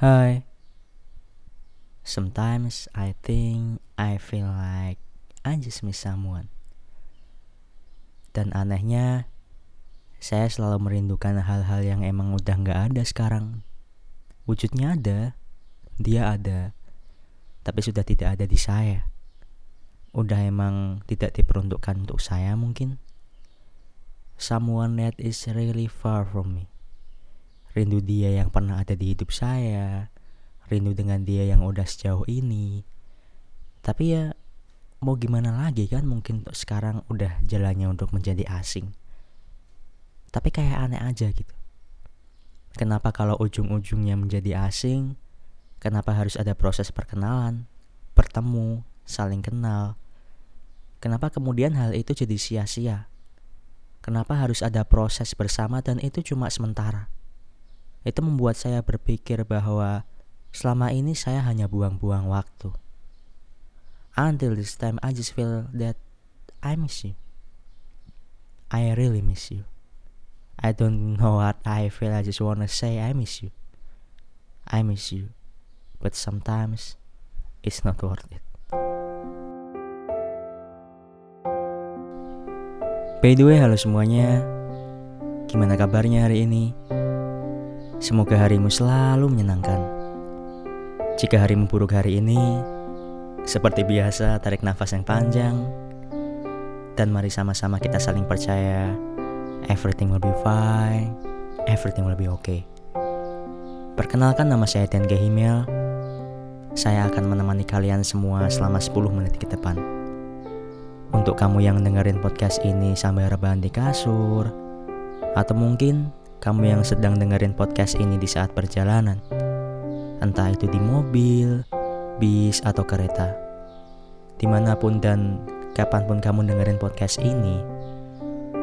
Hi. Sometimes I think I feel like I just miss someone. Dan anehnya, saya selalu merindukan hal-hal yang emang udah nggak ada sekarang. Wujudnya ada, dia ada, tapi sudah tidak ada di saya. Udah emang tidak diperuntukkan untuk saya mungkin. Someone that is really far from me rindu dia yang pernah ada di hidup saya, rindu dengan dia yang udah sejauh ini. Tapi ya mau gimana lagi kan mungkin sekarang udah jalannya untuk menjadi asing. Tapi kayak aneh aja gitu. Kenapa kalau ujung-ujungnya menjadi asing, kenapa harus ada proses perkenalan, bertemu, saling kenal? Kenapa kemudian hal itu jadi sia-sia? Kenapa harus ada proses bersama dan itu cuma sementara? Itu membuat saya berpikir bahwa selama ini saya hanya buang-buang waktu. Until this time I just feel that I miss you. I really miss you. I don't know what I feel, I just wanna say I miss you. I miss you. But sometimes it's not worth it. By the way, halo semuanya. Gimana kabarnya hari ini? Semoga harimu selalu menyenangkan. Jika harimu buruk hari ini, seperti biasa tarik nafas yang panjang, dan mari sama-sama kita saling percaya, everything will be fine, everything will be okay. Perkenalkan nama saya Tian Himel, saya akan menemani kalian semua selama 10 menit ke depan. Untuk kamu yang dengerin podcast ini sambil rebahan di kasur, atau mungkin kamu yang sedang dengerin podcast ini di saat perjalanan, entah itu di mobil, bis, atau kereta. Di mana pun dan kapan pun kamu dengerin podcast ini,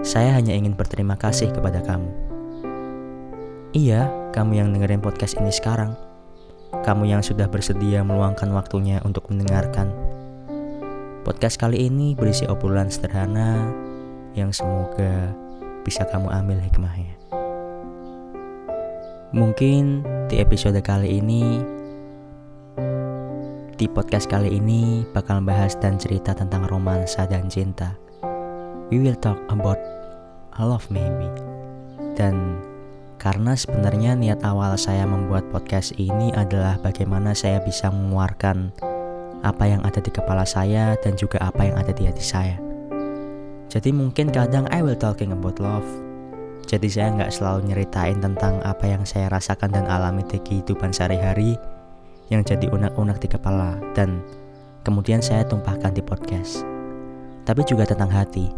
saya hanya ingin berterima kasih kepada kamu. Iya, kamu yang dengerin podcast ini sekarang. Kamu yang sudah bersedia meluangkan waktunya untuk mendengarkan. Podcast kali ini berisi obrolan sederhana yang semoga bisa kamu ambil hikmahnya. Mungkin di episode kali ini di podcast kali ini bakal bahas dan cerita tentang romansa dan cinta. We will talk about love maybe. Dan karena sebenarnya niat awal saya membuat podcast ini adalah bagaimana saya bisa mengeluarkan apa yang ada di kepala saya dan juga apa yang ada di hati saya. Jadi mungkin kadang I will talking about love, jadi saya nggak selalu nyeritain tentang apa yang saya rasakan dan alami di kehidupan sehari-hari yang jadi unak-unak di kepala dan kemudian saya tumpahkan di podcast. Tapi juga tentang hati.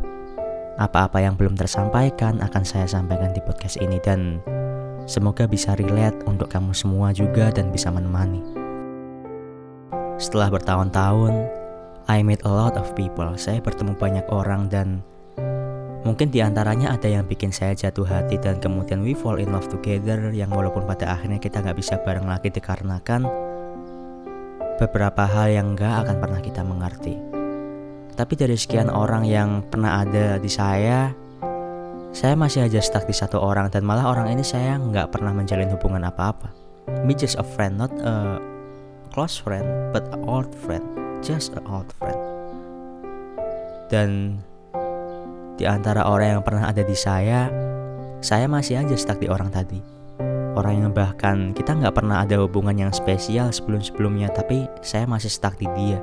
Apa-apa yang belum tersampaikan akan saya sampaikan di podcast ini dan semoga bisa relate untuk kamu semua juga dan bisa menemani. Setelah bertahun-tahun, I met a lot of people. Saya bertemu banyak orang dan Mungkin di antaranya ada yang bikin saya jatuh hati dan kemudian we fall in love together yang walaupun pada akhirnya kita nggak bisa bareng lagi dikarenakan beberapa hal yang nggak akan pernah kita mengerti. Tapi dari sekian orang yang pernah ada di saya, saya masih aja stuck di satu orang dan malah orang ini saya nggak pernah menjalin hubungan apa-apa. Me just a friend, not a close friend, but a old friend, just a old friend. Dan di antara orang yang pernah ada di saya, saya masih aja stuck di orang tadi. Orang yang bahkan kita nggak pernah ada hubungan yang spesial sebelum-sebelumnya, tapi saya masih stuck di dia.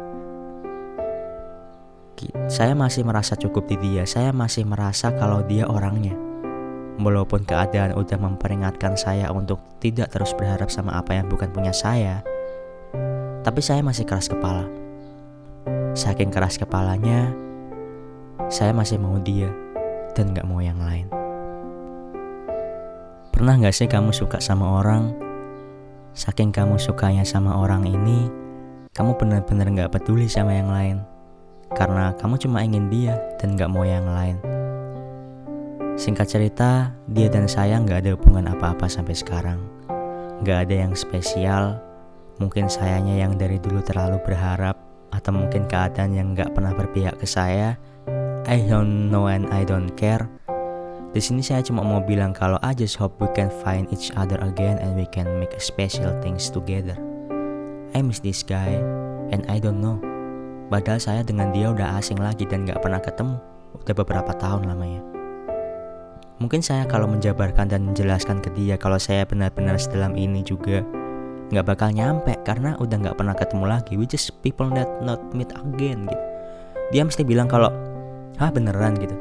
Saya masih merasa cukup di dia, saya masih merasa kalau dia orangnya. Walaupun keadaan udah memperingatkan saya untuk tidak terus berharap sama apa yang bukan punya saya, tapi saya masih keras kepala. Saking keras kepalanya, saya masih mau dia dan gak mau yang lain. Pernah gak sih kamu suka sama orang? Saking kamu sukanya sama orang ini, kamu benar-benar gak peduli sama yang lain. Karena kamu cuma ingin dia dan gak mau yang lain. Singkat cerita, dia dan saya gak ada hubungan apa-apa sampai sekarang. Gak ada yang spesial, mungkin sayanya yang dari dulu terlalu berharap, atau mungkin keadaan yang gak pernah berpihak ke saya, I don't know and I don't care. Di sini saya cuma mau bilang kalau I just hope we can find each other again and we can make special things together. I miss this guy and I don't know. Padahal saya dengan dia udah asing lagi dan gak pernah ketemu. Udah beberapa tahun lamanya. Mungkin saya kalau menjabarkan dan menjelaskan ke dia kalau saya benar-benar sedalam ini juga nggak bakal nyampe karena udah nggak pernah ketemu lagi. We just people that not meet again gitu. Dia mesti bilang kalau, ah beneran? gitu.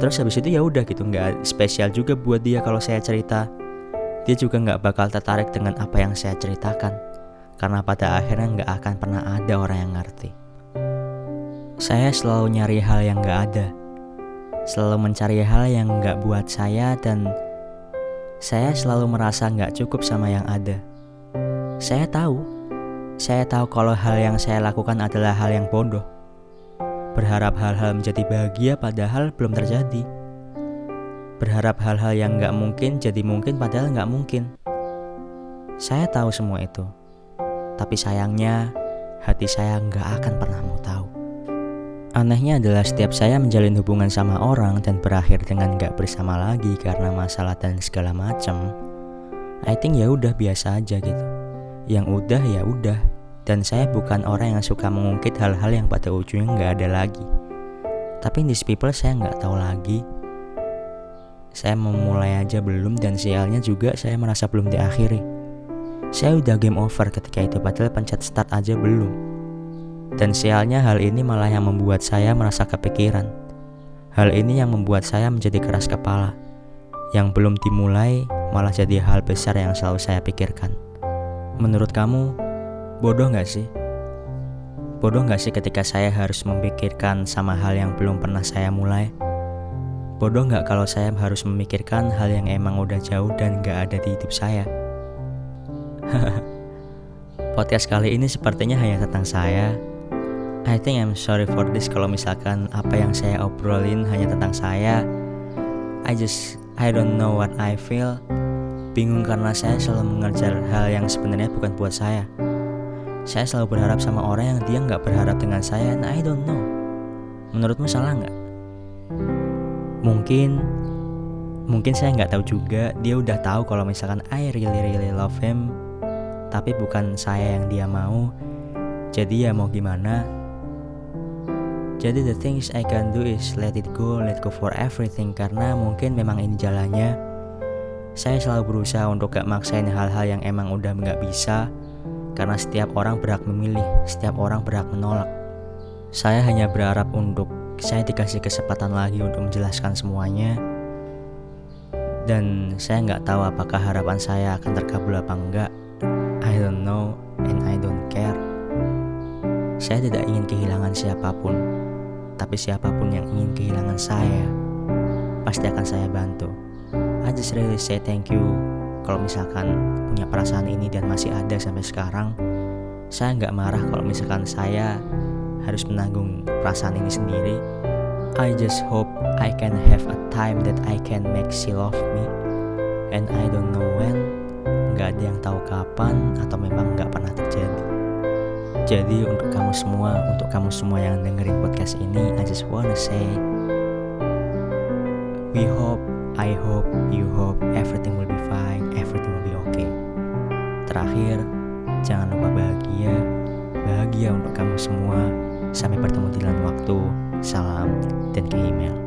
Terus habis itu ya udah gitu nggak spesial juga buat dia kalau saya cerita. Dia juga nggak bakal tertarik dengan apa yang saya ceritakan karena pada akhirnya nggak akan pernah ada orang yang ngerti. Saya selalu nyari hal yang nggak ada selalu mencari hal yang nggak buat saya dan saya selalu merasa nggak cukup sama yang ada. Saya tahu saya tahu kalau hal yang saya lakukan adalah hal yang bodoh Berharap hal-hal menjadi bahagia padahal belum terjadi. Berharap hal-hal yang nggak mungkin jadi mungkin padahal nggak mungkin. Saya tahu semua itu. Tapi sayangnya hati saya nggak akan pernah mau tahu. Anehnya adalah setiap saya menjalin hubungan sama orang dan berakhir dengan nggak bersama lagi karena masalah dan segala macam. I think ya udah biasa aja gitu. Yang udah ya udah, dan saya bukan orang yang suka mengungkit hal-hal yang pada ujungnya nggak ada lagi. Tapi in these people saya nggak tahu lagi. Saya memulai aja belum dan sialnya juga saya merasa belum diakhiri. Saya udah game over ketika itu padahal pencet start aja belum. Dan sialnya hal ini malah yang membuat saya merasa kepikiran. Hal ini yang membuat saya menjadi keras kepala. Yang belum dimulai malah jadi hal besar yang selalu saya pikirkan. Menurut kamu, Bodoh gak sih? Bodoh gak sih ketika saya harus memikirkan sama hal yang belum pernah saya mulai? Bodoh gak kalau saya harus memikirkan hal yang emang udah jauh dan gak ada di hidup saya? Podcast kali ini sepertinya hanya tentang saya. I think I'm sorry for this kalau misalkan apa yang saya obrolin hanya tentang saya. I just I don't know what I feel. Bingung karena saya selalu mengejar hal yang sebenarnya bukan buat saya. Saya selalu berharap sama orang yang dia nggak berharap dengan saya, and I don't know. Menurutmu salah nggak? Mungkin, mungkin saya nggak tahu juga. Dia udah tahu kalau misalkan I really really love him, tapi bukan saya yang dia mau. Jadi ya mau gimana? Jadi the things I can do is let it go, let go for everything karena mungkin memang ini jalannya. Saya selalu berusaha untuk gak maksain hal-hal yang emang udah nggak bisa, karena setiap orang berhak memilih, setiap orang berhak menolak. Saya hanya berharap untuk saya dikasih kesempatan lagi untuk menjelaskan semuanya. Dan saya nggak tahu apakah harapan saya akan terkabul apa enggak. I don't know and I don't care. Saya tidak ingin kehilangan siapa pun, tapi siapa pun yang ingin kehilangan saya, pasti akan saya bantu. I just really say thank you kalau misalkan punya perasaan ini dan masih ada sampai sekarang saya nggak marah kalau misalkan saya harus menanggung perasaan ini sendiri. I just hope I can have a time that I can make she love me. And I don't know when nggak ada yang tahu kapan atau memang nggak pernah terjadi. Jadi untuk kamu semua untuk kamu semua yang dengerin podcast ini I just wanna say we hope I hope you hope everything will be fine everything will be okay. Terakhir jangan lupa bahagia. Bahagia untuk kamu semua. Sampai bertemu di lain waktu. Salam dan ke email